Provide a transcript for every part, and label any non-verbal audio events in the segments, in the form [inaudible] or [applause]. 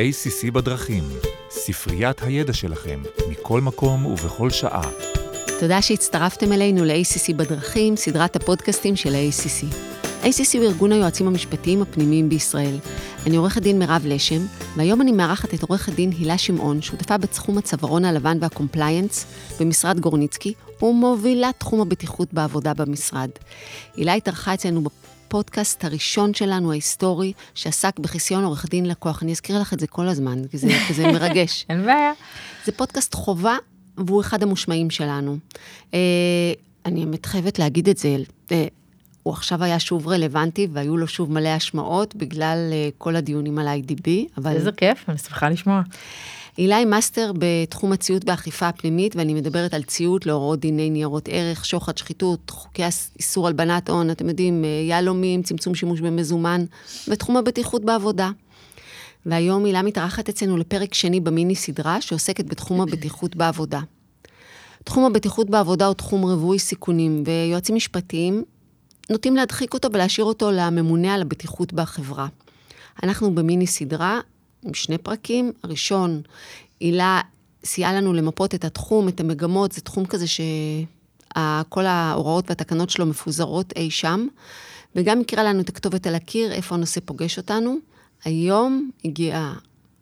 ACC בדרכים, ספריית הידע שלכם, מכל מקום ובכל שעה. תודה שהצטרפתם אלינו ל-ACC בדרכים, סדרת הפודקאסטים של ה-ACC. ACC הוא ארגון היועצים המשפטיים הפנימיים בישראל. אני עורכת דין מירב לשם, והיום אני מארחת את עורכת דין הילה שמעון, שותפה בתחום הצווארון הלבן וה compliance במשרד גורניצקי, ומובילה תחום הבטיחות בעבודה במשרד. הילה התארחה אצלנו בפודקאסט הראשון שלנו, ההיסטורי, שעסק בחיסיון עורך דין לקוח. אני אזכיר לך את זה כל הזמן, כי זה, כי זה מרגש. [laughs] אין בעיה. זה פודקאסט חובה, והוא אחד המושמעים שלנו. אה, אני באמת חייבת להגיד את זה, אה, הוא עכשיו היה שוב רלוונטי, והיו לו שוב מלא השמעות בגלל אה, כל הדיונים על IDB, אבל... איזה כיף, אני שמחה לשמוע. הילה היא מאסטר בתחום הציות והאכיפה הפנימית, ואני מדברת על ציות להוראות דיני ניירות ערך, שוחד, שחיתות, חוקי איסור הלבנת הון, אתם יודעים, יהלומים, צמצום שימוש במזומן, ותחום הבטיחות בעבודה. והיום הילה מתארחת אצלנו לפרק שני במיני סדרה שעוסקת בתחום הבטיחות בעבודה. תחום הבטיחות בעבודה הוא תחום רווי סיכונים, ויועצים משפטיים נוטים להדחיק אותו ולהשאיר אותו לממונה על הבטיחות בחברה. אנחנו במיני סדרה עם שני פרקים. הראשון, הילה סייעה לנו למפות את התחום, את המגמות, זה תחום כזה שכל ההוראות והתקנות שלו מפוזרות אי שם, וגם הכירה לנו את הכתובת על הקיר, איפה הנושא פוגש אותנו. היום הגיע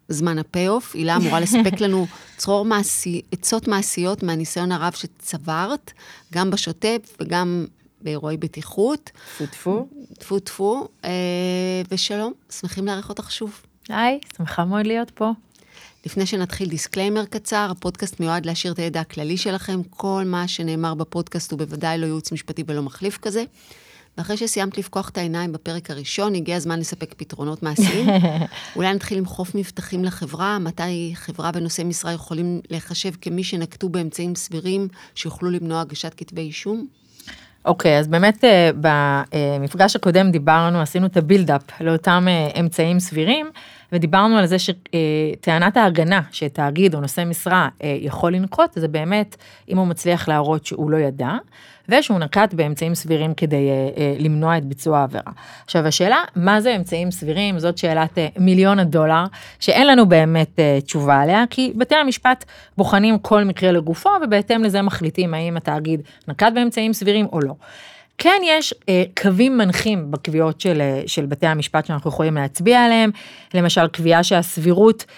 זמן ה payoff, הילה אמורה לספק [laughs] לנו צרור מעשי, עצות מעשיות מהניסיון הרב שצברת, גם בשוטף וגם באירועי בטיחות. טפו טפו. טפו טפו, אה, ושלום, שמחים לארח אותך שוב. היי, שמחה מאוד להיות פה. לפני שנתחיל disclaimer קצר, הפודקאסט מיועד להעשיר את הידע הכללי שלכם. כל מה שנאמר בפודקאסט הוא בוודאי לא ייעוץ משפטי ולא מחליף כזה. ואחרי שסיימת לפקוח את העיניים בפרק הראשון, הגיע הזמן לספק פתרונות מעשיים. [laughs] אולי נתחיל עם חוף מבטחים לחברה, מתי חברה ונושאי משרה יכולים להיחשב כמי שנקטו באמצעים סבירים שיוכלו למנוע הגשת כתבי אישום? אוקיי, okay, אז באמת אה, במפגש הקודם דיברנו, עשינו את הבילדאפ לאותם אה, אמצעים סבירים, ודיברנו על זה שטענת ההגנה שתאגיד או נושא משרה אה, יכול לנקוט, זה באמת אם הוא מצליח להראות שהוא לא ידע, ושהוא נקט באמצעים סבירים כדי למנוע את ביצוע העבירה. עכשיו השאלה, מה זה אמצעים סבירים? זאת שאלת מיליון הדולר, שאין לנו באמת תשובה עליה, כי בתי המשפט בוחנים כל מקרה לגופו, ובהתאם לזה מחליטים האם התאגיד נקט באמצעים סבירים או לא. כן יש אה, קווים מנחים בקביעות של, אה, של בתי המשפט שאנחנו יכולים להצביע עליהם, למשל קביעה שהסבירות אה,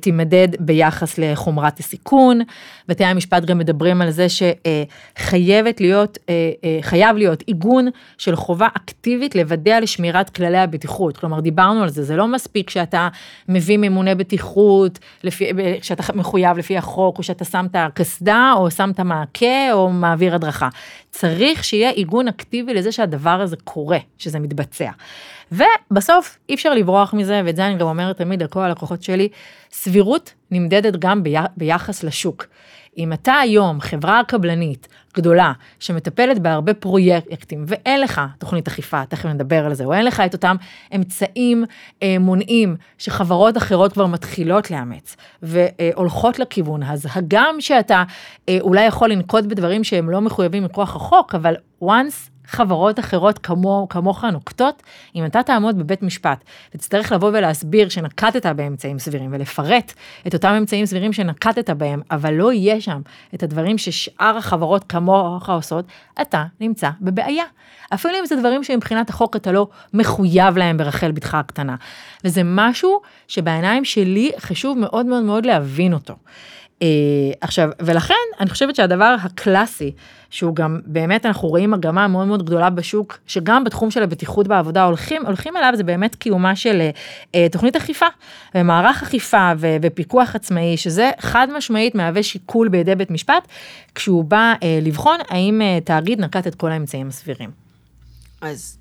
תימדד ביחס לחומרת הסיכון, בתי המשפט גם מדברים על זה שחייבת אה, להיות, אה, אה, חייב להיות עיגון של חובה אקטיבית לוודא לשמירת כללי הבטיחות, כלומר דיברנו על זה, זה לא מספיק שאתה מביא ממונה בטיחות, לפי, שאתה מחויב לפי החוק, או שאתה שם את הקסדה, או שם את המעקה, או מעביר הדרכה, צריך שיהיה עיגון אקטיבי לזה שהדבר הזה קורה, שזה מתבצע. ובסוף אי אפשר לברוח מזה, ואת זה אני גם אומרת תמיד לכל הלקוחות שלי, סבירות נמדדת גם ביחס לשוק. אם אתה היום חברה קבלנית גדולה שמטפלת בהרבה פרויקטים ואין לך תוכנית אכיפה, תכף נדבר על זה, או אין לך את אותם אמצעים אה, מונעים שחברות אחרות כבר מתחילות לאמץ והולכות לכיוון, אז הגם שאתה אה, אולי יכול לנקוט בדברים שהם לא מחויבים מכוח החוק, אבל once חברות אחרות כמו, כמוך נוקטות, אם אתה תעמוד בבית משפט ותצטרך לבוא ולהסביר שנקטת באמצעים סבירים ולפרט את אותם אמצעים סבירים שנקטת בהם, אבל לא יהיה שם את הדברים ששאר החברות כמוך עושות, אתה נמצא בבעיה. אפילו אם זה דברים שמבחינת החוק אתה לא מחויב להם ברחל בתך הקטנה. וזה משהו שבעיניים שלי חשוב מאוד מאוד מאוד להבין אותו. אה, עכשיו, ולכן אני חושבת שהדבר הקלאסי, שהוא גם באמת אנחנו רואים מגמה מאוד מאוד גדולה בשוק, שגם בתחום של הבטיחות בעבודה הולכים, הולכים עליו, זה באמת קיומה של אה, תוכנית אכיפה, ומערך אכיפה ו, ופיקוח עצמאי, שזה חד משמעית מהווה שיקול בידי בית משפט, כשהוא בא אה, לבחון האם אה, תאגיד נקט את כל האמצעים הסבירים. אז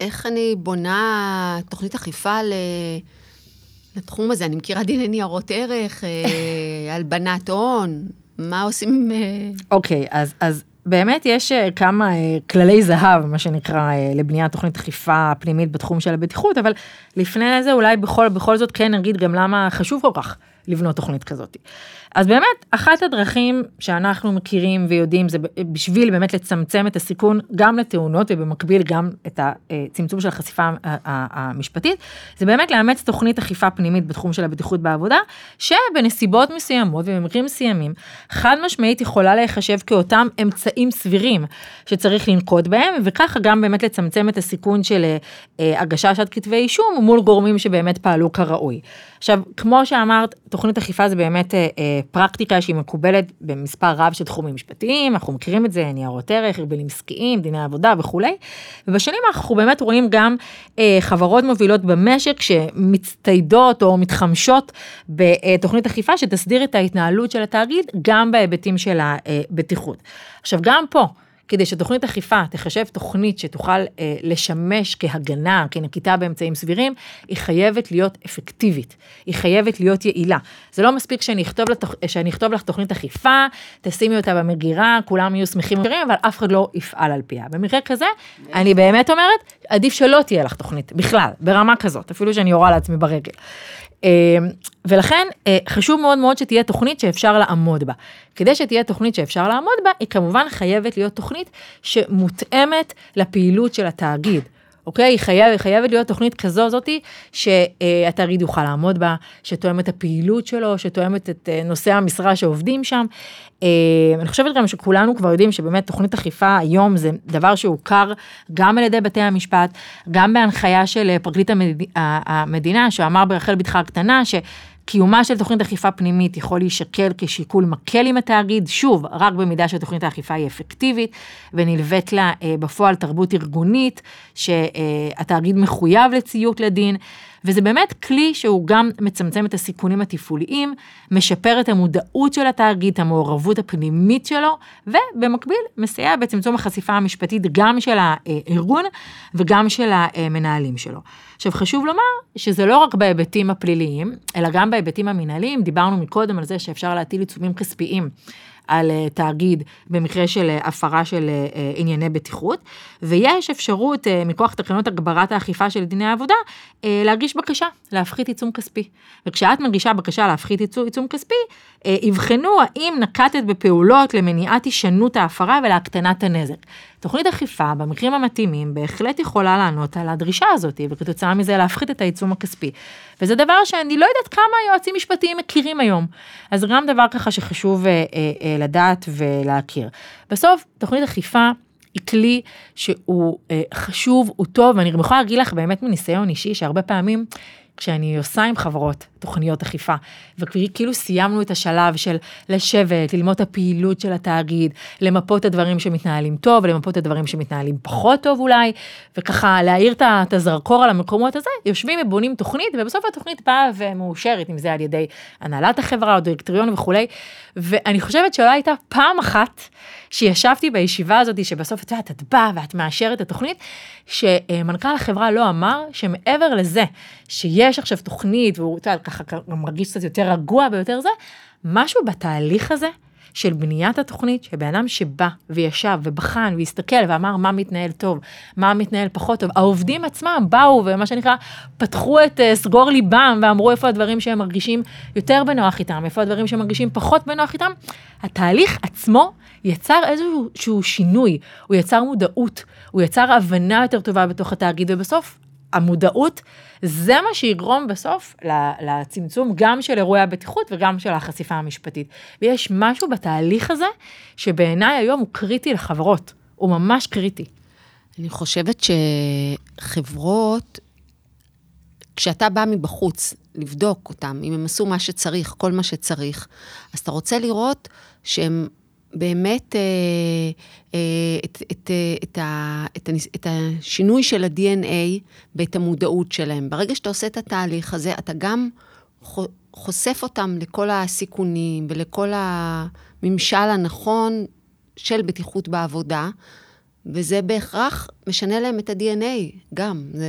איך אני בונה תוכנית אכיפה ל... לתחום הזה. אני מכירה דיני ניירות ערך, אה, [laughs] הלבנת הון, מה עושים? אה? אוקיי, okay, אז, אז באמת יש אה, כמה כללי זהב, מה שנקרא, לבניית תוכנית אכיפה פנימית בתחום של הבטיחות, אבל לפני זה אולי בכל, בכל זאת כן נגיד גם למה חשוב כל כך לבנות תוכנית כזאת. אז באמת, אחת הדרכים שאנחנו מכירים ויודעים זה בשביל באמת לצמצם את הסיכון גם לתאונות ובמקביל גם את הצמצום של החשיפה המשפטית, זה באמת לאמץ תוכנית אכיפה פנימית בתחום של הבטיחות בעבודה, שבנסיבות מסוימות ובמקרים מסוימים, חד משמעית יכולה להיחשב כאותם אמצעים סבירים שצריך לנקוט בהם, וככה גם באמת לצמצם את הסיכון של אה, הגשה של כתבי אישום מול גורמים שבאמת פעלו כראוי. עכשיו, כמו שאמרת, תוכנית אכיפה זה באמת אה, אה, פרקטיקה שהיא מקובלת במספר רב של תחומים משפטיים, אנחנו מכירים את זה, ניירות ערך, ארגונים עסקיים, דיני עבודה וכולי, ובשנים אנחנו באמת רואים גם אה, חברות מובילות במשק שמצטיידות או מתחמשות בתוכנית אכיפה שתסדיר את ההתנהלות של התאגיד גם בהיבטים של הבטיחות. עכשיו, גם פה, כדי שתוכנית אכיפה תחשב תוכנית שתוכל אה, לשמש כהגנה, כנקיטה באמצעים סבירים, היא חייבת להיות אפקטיבית, היא חייבת להיות יעילה. זה לא מספיק שאני אכתוב, לתוכ... שאני אכתוב לך תוכנית אכיפה, תשימי אותה במגירה, כולם יהיו שמחים ומגירים, אבל אף אחד לא יפעל על פיה. במקרה כזה, אני באמת אומרת, עדיף שלא תהיה לך תוכנית בכלל, ברמה כזאת, אפילו שאני יורה לעצמי ברגל. אמ, ולכן אה, חשוב מאוד מאוד שתהיה תוכנית שאפשר לעמוד בה. כדי שתהיה תוכנית שאפשר לעמוד בה, היא כמובן חייבת להיות תוכנית שמותאמת לפעילות של התאגיד. אוקיי? היא חייבת, חייבת להיות תוכנית כזו זאתי שהתאגיד יוכל לעמוד בה, שתואמת את הפעילות שלו, שתואמת את אה, נושאי המשרה שעובדים שם. אה, אני חושבת גם שכולנו כבר יודעים שבאמת תוכנית אכיפה היום זה דבר שהוכר גם על ידי בתי המשפט, גם בהנחיה של אה, פרקליט המדינה, שאמר ברחל בתך הקטנה, ש... קיומה של תוכנית אכיפה פנימית יכול להישקל כשיקול מקל עם התאגיד, שוב, רק במידה שתוכנית האכיפה היא אפקטיבית, ונלווית לה אה, בפועל תרבות ארגונית, שהתאגיד מחויב לציות לדין, וזה באמת כלי שהוא גם מצמצם את הסיכונים התפעוליים, משפר את המודעות של התאגיד, המעורבות הפנימית שלו, ובמקביל מסייע בצמצום החשיפה המשפטית גם של הארגון וגם של המנהלים שלו. עכשיו חשוב לומר שזה לא רק בהיבטים הפליליים, אלא גם בהיבטים המנהליים, דיברנו מקודם על זה שאפשר להטיל עיצומים כספיים. על אה, תאגיד במקרה של אה, הפרה של אה, ענייני בטיחות, ויש אפשרות מכוח תקנות הגברת האכיפה של דיני העבודה להגיש בקשה להפחית עיצום כספי. וכשאת מגישה בקשה להפחית עיצום כספי, יבחנו האם נקטת בפעולות למניעת הישנות ההפרה ולהקטנת הנזק. תוכנית אכיפה במקרים המתאימים בהחלט יכולה לענות על הדרישה הזאת, וכתוצאה מזה להפחית את העיצום הכספי. וזה דבר שאני לא יודעת כמה יועצים משפטיים מכירים היום. אז גם דבר ככה שחשוב אה, אה, אה, לדעת ולהכיר. בסוף, תוכנית אכיפה היא כלי שהוא אה, חשוב, הוא טוב, ואני יכולה להגיד לך באמת מניסיון אישי, שהרבה פעמים כשאני עושה עם חברות תוכניות אכיפה, וכאילו סיימנו את השלב של לשבת, ללמוד את הפעילות של התאגיד, למפות את הדברים שמתנהלים טוב, למפות את הדברים שמתנהלים פחות טוב אולי, וככה להאיר את הזרקור על המקומות הזה, יושבים ובונים תוכנית, ובסוף התוכנית באה ומאושרת, אם זה על ידי הנהלת החברה או דירקטוריון וכולי, ואני חושבת שלא הייתה פעם אחת שישבתי בישיבה הזאת, שבסוף את יודעת, את באה ואת מאשרת את התוכנית, שמנכ"ל החברה לא אמר שמעבר לזה שיש עכשיו תוכנית, והוא, את יודעת, ככה מרגיש קצת יותר רגוע ויותר זה, משהו בתהליך הזה של בניית התוכנית, שבן אדם שבא וישב ובחן והסתכל ואמר מה מתנהל טוב, מה מתנהל פחות טוב, העובדים עצמם באו ומה שנקרא, פתחו את uh, סגור ליבם ואמרו איפה הדברים שהם מרגישים יותר בנוח איתם, איפה הדברים שהם מרגישים פחות בנוח איתם, התהליך עצמו יצר איזשהו שינוי, הוא יצר מודעות, הוא יצר הבנה יותר טובה בתוך התאגיד, ובסוף המודעות, זה מה שיגרום בסוף לצמצום גם של אירועי הבטיחות וגם של החשיפה המשפטית. ויש משהו בתהליך הזה שבעיניי היום הוא קריטי לחברות, הוא ממש קריטי. אני חושבת שחברות, כשאתה בא מבחוץ לבדוק אותם, אם הם עשו מה שצריך, כל מה שצריך, אז אתה רוצה לראות שהם באמת אה, אה, את, את, אה, את, את, את השינוי של ה-DNA ואת המודעות שלהם. ברגע שאתה עושה את התהליך הזה, אתה גם חושף אותם לכל הסיכונים ולכל הממשל הנכון של בטיחות בעבודה, וזה בהכרח משנה להם את ה-DNA גם. זה,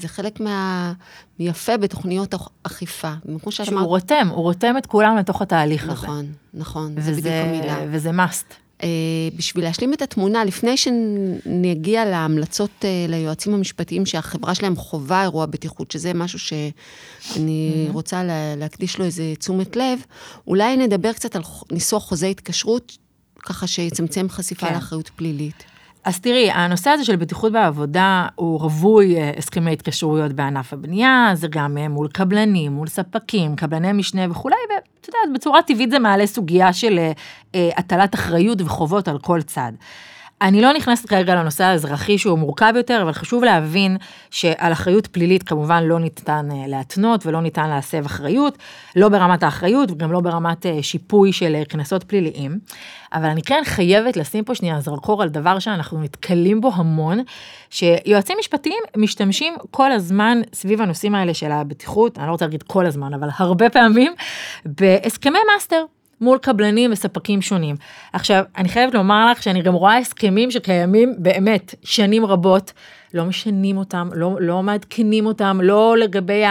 זה חלק מה... יפה בתוכניות אכיפה. כמו שאת אמרת... שהוא רותם, הוא רותם את כולם לתוך התהליך נכון, הזה. נכון, נכון, זה בדיוק המילה. וזה must. אה, בשביל להשלים את התמונה, לפני שנגיע להמלצות אה, ליועצים המשפטיים שהחברה שלהם חווה אירוע בטיחות, שזה משהו שאני mm-hmm. רוצה לה, להקדיש לו איזה תשומת לב, אולי נדבר קצת על ניסוח חוזה התקשרות, ככה שיצמצם חשיפה כן. לאחריות פלילית. אז תראי, הנושא הזה של בטיחות בעבודה הוא רווי אה, הסכמי התקשרויות בענף הבנייה, זה גם אה, מול קבלנים, מול ספקים, קבלני משנה וכולי, ואת יודעת, בצורה טבעית זה מעלה סוגיה של אה, הטלת אחריות וחובות על כל צד. אני לא נכנסת כרגע לנושא האזרחי שהוא מורכב יותר, אבל חשוב להבין שעל אחריות פלילית כמובן לא ניתן אה, להתנות ולא ניתן להסב אחריות, לא ברמת האחריות וגם לא ברמת אה, שיפוי של אה, קנסות פליליים. אבל אני כן חייבת לשים פה שנייה זרקור על דבר שאנחנו נתקלים בו המון, שיועצים משפטיים משתמשים כל הזמן סביב הנושאים האלה של הבטיחות, אני לא רוצה להגיד כל הזמן, אבל הרבה פעמים, בהסכמי master. מול קבלנים וספקים שונים. עכשיו, אני חייבת לומר לך שאני גם רואה הסכמים שקיימים באמת שנים רבות, לא משנים אותם, לא, לא מעדכנים אותם, לא לגבי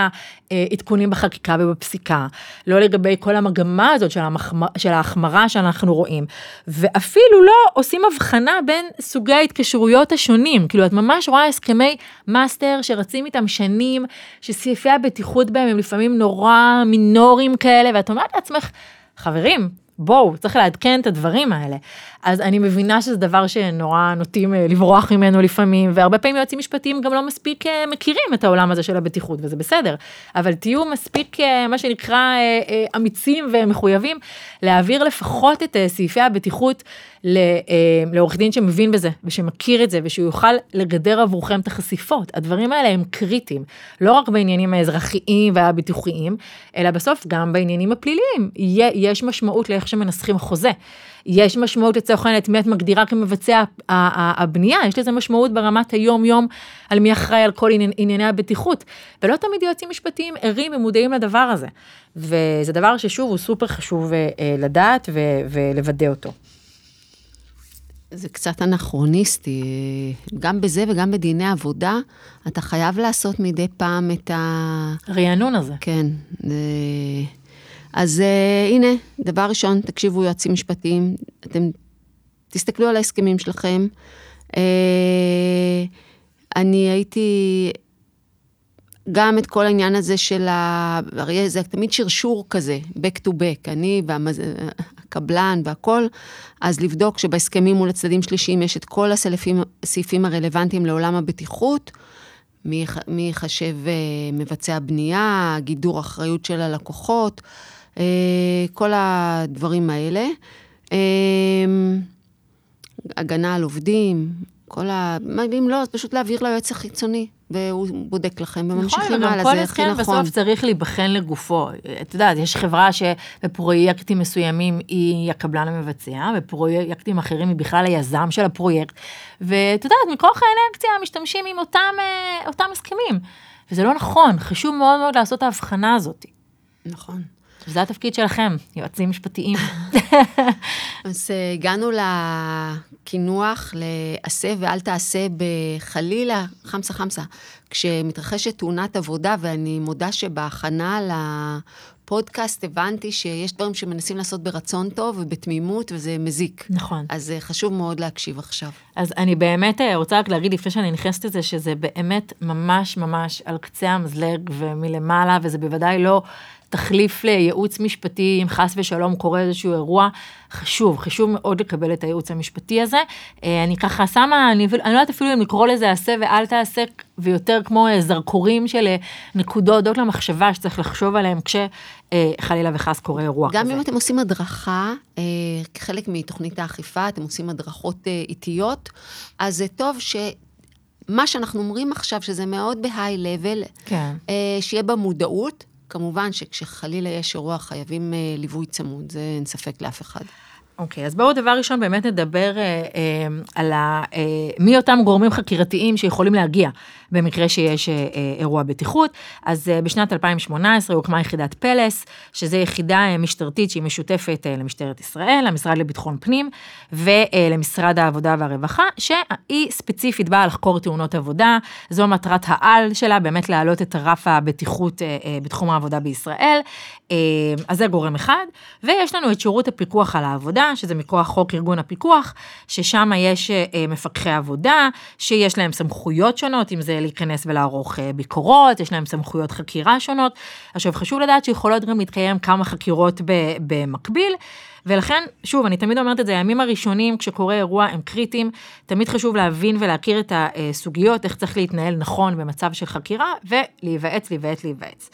העדכונים בחקיקה ובפסיקה, לא לגבי כל המגמה הזאת של, המחמר, של ההחמרה שאנחנו רואים, ואפילו לא עושים הבחנה בין סוגי ההתקשרויות השונים, כאילו את ממש רואה הסכמי master שרצים איתם שנים, שסעיפי הבטיחות בהם הם לפעמים נורא מינוריים כאלה, ואת אומרת לעצמך, חברים, בואו, צריך לעדכן את הדברים האלה. אז אני מבינה שזה דבר שנורא נוטים אה, לברוח ממנו לפעמים, והרבה פעמים יועצים משפטיים גם לא מספיק אה, מכירים את העולם הזה של הבטיחות, וזה בסדר. אבל תהיו מספיק, אה, מה שנקרא, אמיצים ומחויבים להעביר לפחות את סעיפי הבטיחות לעורך דין שמבין בזה, ושמכיר את זה, ושהוא יוכל לגדר עבורכם את החשיפות. הדברים האלה הם קריטיים, לא רק בעניינים האזרחיים והביטוחיים, אלא בסוף גם בעניינים הפליליים. יש משמעות לאיך שמנסחים חוזה. יש משמעות לצורך העניין את מי את מגדירה כמבצע הבנייה, יש לזה משמעות ברמת היום-יום על מי אחראי על כל ענייני הבטיחות. ולא תמיד יועצים משפטיים ערים ומודעים לדבר הזה. וזה דבר ששוב הוא סופר חשוב אה, לדעת ולוודא אותו. זה קצת אנכרוניסטי, גם בזה וגם בדיני עבודה, אתה חייב לעשות מדי פעם את ה... רענון הזה. כן. זה... אז uh, הנה, דבר ראשון, תקשיבו יועצים משפטיים, אתם תסתכלו על ההסכמים שלכם. Uh, אני הייתי, גם את כל העניין הזה של ה... הרי זה תמיד שרשור כזה, back to back, אני והקבלן והכל, אז לבדוק שבהסכמים מול הצדדים שלישיים יש את כל הסעיפים, הרלוונטיים לעולם הבטיחות. מי ייחשב uh, מבצע בנייה, גידור אחריות של הלקוחות, אה, כל הדברים האלה. אה, הגנה על עובדים, כל ה... אם לא, אז פשוט להעביר ליועץ החיצוני, והוא בודק לכם, וממשיכים הלאה, זה הכי נכון. כל הסכם בסוף צריך להיבחן לגופו. את יודעת, יש חברה שבפרויקטים מסוימים היא הקבלן המבצע, בפרויקטים אחרים היא בכלל היזם של הפרויקט, ואת יודעת, מכוח האנרקציה משתמשים עם אותם, אה, אותם הסכמים. וזה לא נכון, חשוב מאוד מאוד לעשות את ההבחנה הזאת. נכון. וזה התפקיד שלכם, יועצים משפטיים. [laughs] אז אה, הגענו לקינוח, לעשה ואל תעשה בחלילה, חמסה חמסה. כשמתרחשת תאונת עבודה, ואני מודה שבהכנה לפודקאסט הבנתי שיש דברים שמנסים לעשות ברצון טוב ובתמימות, וזה מזיק. נכון. אז אה, חשוב מאוד להקשיב עכשיו. אז אני באמת אה, רוצה רק להגיד, לפני שאני נכנסת לזה, שזה באמת ממש ממש על קצה המזלג ומלמעלה, וזה בוודאי לא... תחליף לייעוץ משפטי, אם חס ושלום קורה איזשהו אירוע, חשוב, חשוב מאוד לקבל את הייעוץ המשפטי הזה. אה, אני ככה שמה, אני, אני לא יודעת אפילו אם לקרוא לזה עשה ואל תעשה, ויותר כמו אה, זרקורים של אה, נקודות, למחשבה שצריך לחשוב עליהם כשחלילה וחס קורה אירוע גם כזה. גם אם אתם עושים הדרכה, כחלק מתוכנית האכיפה, אתם עושים הדרכות איטיות, אז זה טוב ש... מה שאנחנו אומרים עכשיו, שזה מאוד בהיי-לבל, כן. שיהיה במודעות, כמובן שכשחלילה יש אירוע חייבים אה, ליווי צמוד, זה אין ספק לאף אחד. אוקיי, okay, אז בואו דבר ראשון באמת נדבר אה, אה, על ה, אה, מי אותם גורמים חקירתיים שיכולים להגיע במקרה שיש אה, אה, אירוע בטיחות. אז אה, בשנת 2018 הוקמה יחידת פלס, שזו יחידה משטרתית שהיא משותפת למשטרת ישראל, למשרד לביטחון פנים ולמשרד העבודה והרווחה, שהיא ספציפית באה לחקור תאונות עבודה, זו מטרת העל שלה, באמת להעלות את רף הבטיחות בתחום העבודה בישראל. אז זה גורם אחד, ויש לנו את שירות הפיקוח על העבודה, עבודה, שזה מכוח חוק ארגון הפיקוח, ששם יש מפקחי עבודה, שיש להם סמכויות שונות, אם זה להיכנס ולערוך אה, ביקורות, יש להם סמכויות חקירה שונות. עכשיו, חשוב לדעת שיכולות גם להתקיים כמה חקירות במקביל. ולכן, שוב, אני תמיד אומרת את זה, הימים הראשונים כשקורה אירוע הם קריטיים, תמיד חשוב להבין ולהכיר את הסוגיות, איך צריך להתנהל נכון במצב של חקירה, ולהיוועץ, להיוועץ, להיוועץ.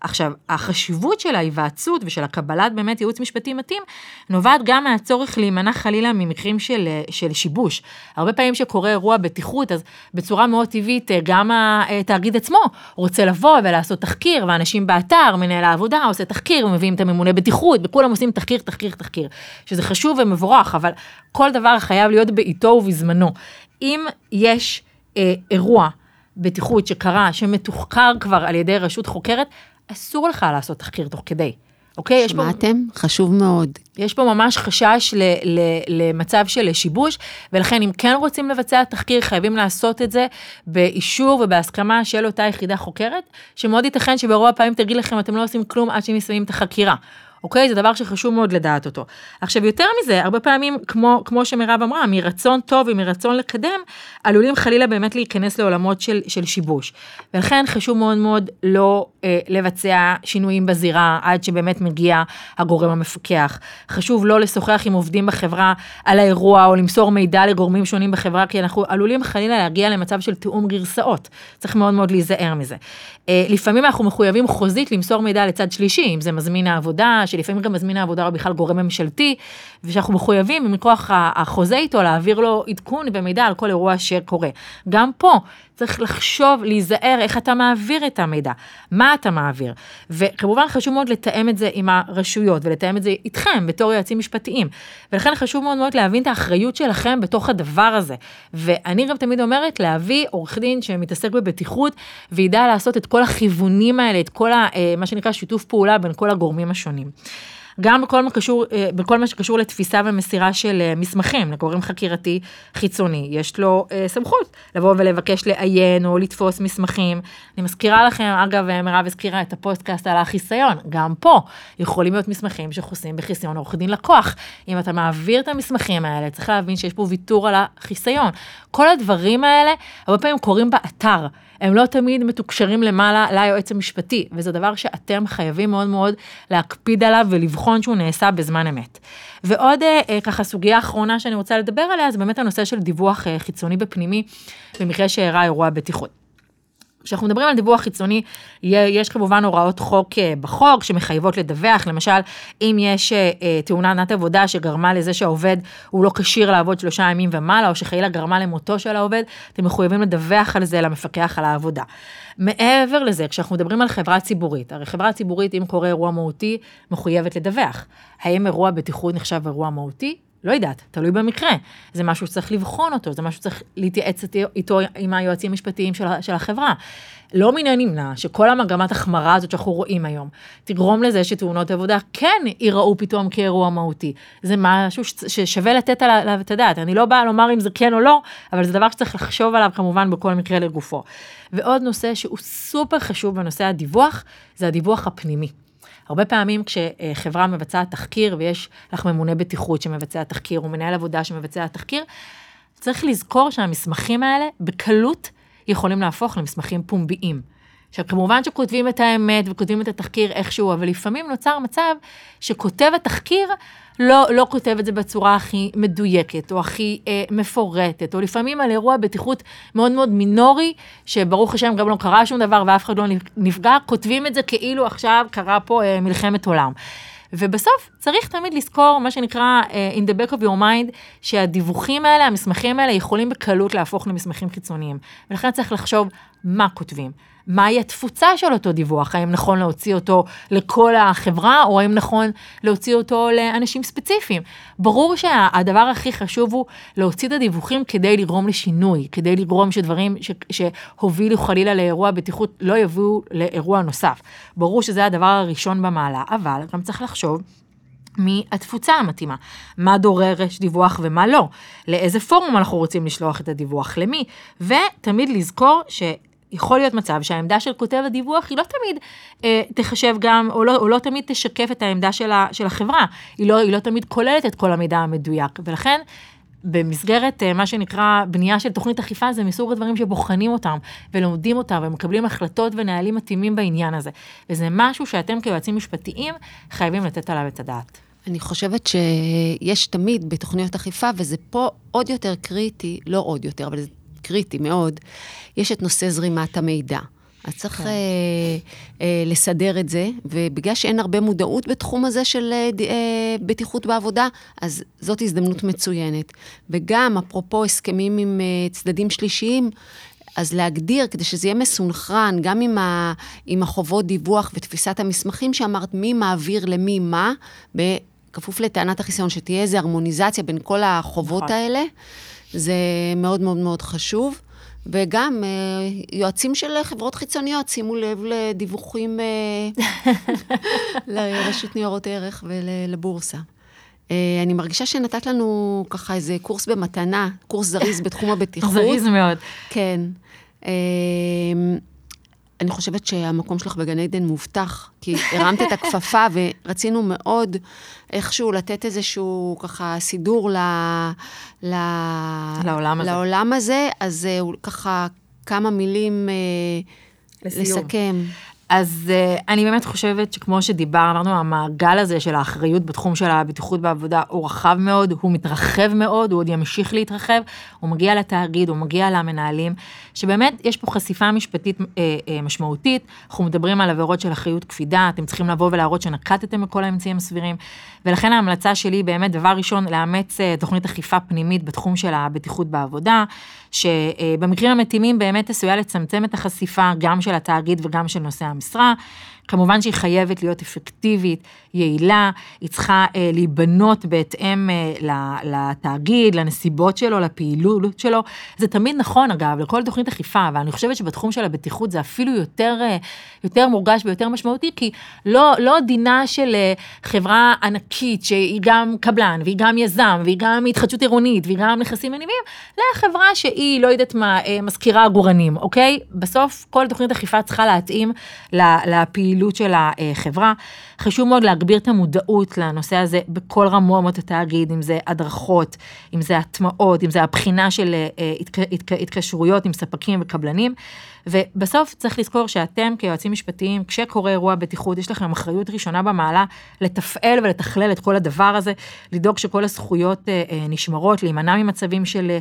עכשיו, החשיבות של ההיוועצות ושל הקבלת באמת ייעוץ משפטי מתאים, נובעת גם מהצורך להימנע חלילה ממקרים של, של שיבוש. הרבה פעמים שקורה אירוע בטיחות, אז בצורה מאוד טבעית, גם התאגיד עצמו רוצה לבוא ולעשות תחקיר, ואנשים באתר, מנהל העבודה עושה תחקיר, ומביאים את הממונה בטיחות, וכולם עושים תחקיר, תחקיר, תחקיר, שזה חשוב ומבורך, אבל כל דבר חייב להיות בעיתו ובזמנו. אם יש אה, אירוע, בטיחות שקרה, שמתוחקר כבר על ידי רשות חוקרת, אסור לך לעשות תחקיר תוך כדי. אוקיי? שמעתם? פה... חשוב מאוד. יש פה ממש חשש ל, ל, למצב של שיבוש, ולכן אם כן רוצים לבצע תחקיר, חייבים לעשות את זה באישור ובהסכמה של אותה יחידה חוקרת, שמאוד ייתכן שברוב הפעמים תגיד לכם, אתם לא עושים כלום עד שהם מסיימים את החקירה. אוקיי? זה דבר שחשוב מאוד לדעת אותו. עכשיו, יותר מזה, הרבה פעמים, כמו, כמו שמירב אמרה, מרצון טוב ומרצון לקדם, עלולים חלילה באמת להיכנס לעולמות של, של שיבוש. ולכן חשוב מאוד מאוד לא אה, לבצע שינויים בזירה עד שבאמת מגיע הגורם המפקח. חשוב לא לשוחח עם עובדים בחברה על האירוע או למסור מידע לגורמים שונים בחברה, כי אנחנו עלולים חלילה להגיע למצב של תיאום גרסאות. צריך מאוד מאוד להיזהר מזה. אה, לפעמים אנחנו מחויבים חוזית למסור מידע לצד שלישי, אם זה מזמין העבודה, שלפעמים גם מזמין העבודה הוא בכלל גורם ממשלתי, ושאנחנו מחויבים מכוח החוזה איתו להעביר לו עדכון ומידע על כל אירוע שקורה. גם פה צריך לחשוב, להיזהר איך אתה מעביר את המידע, מה אתה מעביר. וכמובן חשוב מאוד לתאם את זה עם הרשויות ולתאם את זה איתכם בתור יועצים משפטיים. ולכן חשוב מאוד מאוד להבין את האחריות שלכם בתוך הדבר הזה. ואני גם תמיד אומרת להביא עורך דין שמתעסק בבטיחות וידע לעשות את כל הכיוונים האלה, את כל ה, אה, מה שנקרא שיתוף פעולה בין כל הגורמים השונים. גם בכל מה, קשור, אה, בכל מה שקשור לתפיסה ומסירה של אה, מסמכים לגורם חקירתי חיצוני. יש לו אה, סמכות לבוא ולבקש לעיין או לתפוס מסמכים. אני מזכירה לכם, אגב, מירב הזכירה את הפודקאסט על החיסיון, גם פה יכולים להיות מסמכים שחוסים בחיסיון עורך דין לקוח. אם אתה מעביר את המסמכים האלה, צריך להבין שיש פה ויתור על החיסיון. כל הדברים האלה, הרבה פעמים קורים באתר. הם לא תמיד מתוקשרים למעלה ליועץ המשפטי, וזה דבר שאתם חייבים מאוד מאוד להקפיד עליו ולבחון שהוא נעשה בזמן אמת. ועוד אה, אה, ככה סוגיה אחרונה שאני רוצה לדבר עליה, זה באמת הנושא של דיווח אה, חיצוני בפנימי, במקרה שאירע אירוע בטיחות. כשאנחנו מדברים על דיווח חיצוני, יש כמובן הוראות חוק אה, בחוק שמחייבות לדווח, למשל, אם יש אה, אה, תאונת עבודה שגרמה לזה שהעובד הוא לא כשיר לעבוד שלושה ימים ומעלה, או שחלילה גרמה למותו של העובד, אתם מחויבים לדווח על זה למפקח על העבודה. מעבר לזה, כשאנחנו מדברים על חברה ציבורית, הרי חברה ציבורית, אם קורה אירוע מהותי, מחויבת לדווח. האם אירוע בטיחות נחשב אירוע מהותי? לא יודעת, תלוי במקרה. זה משהו שצריך לבחון אותו, זה משהו שצריך להתייעץ איתו עם היועצים המשפטיים של, של החברה. לא מן הנמנע שכל המגמת החמרה הזאת שאנחנו רואים היום, תגרום לזה שתאונות עבודה כן ייראו פתאום כאירוע מהותי. זה משהו ששווה לתת עליו את הדעת. אני לא באה לומר אם זה כן או לא, אבל זה דבר שצריך לחשוב עליו כמובן בכל מקרה לגופו. ועוד נושא שהוא סופר חשוב בנושא הדיווח, זה הדיווח הפנימי. הרבה פעמים כשחברה מבצעת תחקיר ויש לך ממונה בטיחות שמבצע תחקיר, או מנהל עבודה שמבצע תחקיר, צריך לזכור שהמסמכים האלה בקלות יכולים להפוך למסמכים פומביים. עכשיו, כמובן שכותבים את האמת וכותבים את התחקיר איכשהו, אבל לפעמים נוצר מצב שכותב התחקיר לא, לא כותב את זה בצורה הכי מדויקת, או הכי אה, מפורטת, או לפעמים על אירוע בטיחות מאוד מאוד מינורי, שברוך השם גם לא קרה שום דבר ואף אחד לא נפגע, כותבים את זה כאילו עכשיו קרה פה אה, מלחמת עולם. ובסוף צריך תמיד לזכור מה שנקרא uh, in the back of your mind, שהדיווחים האלה, המסמכים האלה, יכולים בקלות להפוך למסמכים חיצוניים. ולכן צריך לחשוב מה כותבים. מהי התפוצה של אותו דיווח, האם נכון להוציא אותו לכל החברה, או האם נכון להוציא אותו לאנשים ספציפיים. ברור שהדבר הכי חשוב הוא להוציא את הדיווחים כדי לגרום לשינוי, כדי לגרום שדברים ש, שהובילו חלילה לאירוע בטיחות לא יביאו לאירוע נוסף. ברור שזה הדבר הראשון במעלה, אבל גם צריך לחשוב מהתפוצה המתאימה, מה דורש דיווח ומה לא, לאיזה פורום אנחנו רוצים לשלוח את הדיווח? למי, ותמיד לזכור ש... יכול להיות מצב שהעמדה של כותב הדיווח היא לא תמיד אה, תחשב גם, או לא, או לא תמיד תשקף את העמדה של, ה, של החברה, היא לא, היא לא תמיד כוללת את כל המידע המדויק, ולכן במסגרת אה, מה שנקרא בנייה של תוכנית אכיפה, זה מסוג הדברים שבוחנים אותם ולומדים אותם ומקבלים החלטות ונהלים מתאימים בעניין הזה. וזה משהו שאתם כיועצים משפטיים חייבים לתת עליו את הדעת. אני חושבת שיש תמיד בתוכניות אכיפה, וזה פה עוד יותר קריטי, לא עוד יותר, אבל זה קריטי מאוד, יש את נושא זרימת המידע. אז צריך כן. אה, אה, לסדר את זה, ובגלל שאין הרבה מודעות בתחום הזה של אה, אה, בטיחות בעבודה, אז זאת הזדמנות מצוינת. וגם, אפרופו הסכמים עם אה, צדדים שלישיים, אז להגדיר, כדי שזה יהיה מסונכרן, גם עם, ה, עם החובות דיווח ותפיסת המסמכים שאמרת, מי מעביר למי מה, בכפוף לטענת החיסיון, שתהיה איזו הרמוניזציה בין כל החובות נכון. האלה, זה מאוד מאוד מאוד חשוב. וגם אה, יועצים של חברות חיצוניות, שימו לב לדיווחים אה, [laughs] לרשות ניירות ערך ולבורסה. אה, אני מרגישה שנתת לנו ככה איזה קורס במתנה, קורס זריז בתחום [laughs] הבטיחות. זריז מאוד. כן. אני חושבת שהמקום שלך בגן עדן מובטח, כי הרמת את הכפפה [laughs] ורצינו מאוד איכשהו לתת איזשהו ככה סידור ל, ל, לעולם, הזה. לעולם הזה, אז uh, ככה כמה מילים uh, לסכם. אז uh, אני באמת חושבת שכמו שדיברנו, המעגל הזה של האחריות בתחום של הבטיחות בעבודה הוא רחב מאוד, הוא מתרחב מאוד, הוא עוד ימשיך להתרחב, הוא מגיע לתאגיד, הוא מגיע למנהלים, שבאמת יש פה חשיפה משפטית uh, uh, משמעותית, אנחנו מדברים על עבירות של אחריות קפידה, אתם צריכים לבוא ולהראות שנקטתם בכל האמצעים הסבירים, ולכן ההמלצה שלי באמת, דבר ראשון, לאמץ uh, תוכנית אכיפה פנימית בתחום של הבטיחות בעבודה, שבמקרים המתאימים באמת עשויה לצמצם את החשיפה גם של התאגיד וגם של נושא המשרה. כמובן שהיא חייבת להיות אפקטיבית, יעילה, היא צריכה אה, להיבנות בהתאם אה, לתאגיד, לנסיבות שלו, לפעילות שלו. זה תמיד נכון, אגב, לכל תוכנית אכיפה, ואני חושבת שבתחום של הבטיחות זה אפילו יותר, אה, יותר מורגש ויותר משמעותי, כי לא, לא דינה של אה, חברה ענקית שהיא גם קבלן, והיא גם יזם, והיא גם התחדשות עירונית, והיא גם נכסים מניבים, לחברה שהיא, לא יודעת מה, אה, מזכירה עגורנים, אוקיי? בסוף כל תוכנית אכיפה צריכה להתאים לפעילות של החברה. חשוב מאוד להגביר את המודעות לנושא הזה בכל רמות התאגיד, אם זה הדרכות, אם זה הטמעות, אם זה הבחינה של אה, התק, התק, התקשרויות עם ספקים וקבלנים. ובסוף צריך לזכור שאתם כיועצים משפטיים, כשקורה אירוע בטיחות, יש לכם אחריות ראשונה במעלה לתפעל ולתכלל את כל הדבר הזה, לדאוג שכל הזכויות אה, אה, נשמרות, להימנע ממצבים של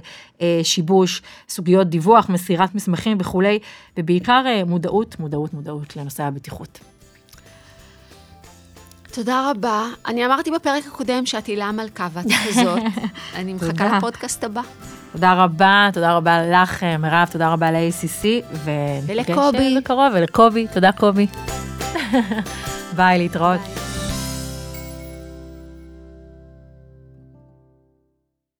שיבוש, סוגיות דיווח, מסירת מסמכים וכולי, ובעיקר מודעות, מודעות, מודעות לנושא הבטיחות. תודה רבה. אני אמרתי בפרק הקודם שאת הילה מלכה ואת כזאת. [laughs] אני מחכה לפודקאסט הבא. תודה רבה, תודה רבה לך, מירב, תודה רבה ל-ACC, ולקובי. בקרוב, ולקובי, תודה קובי. [laughs] ביי, להתראות. ביי.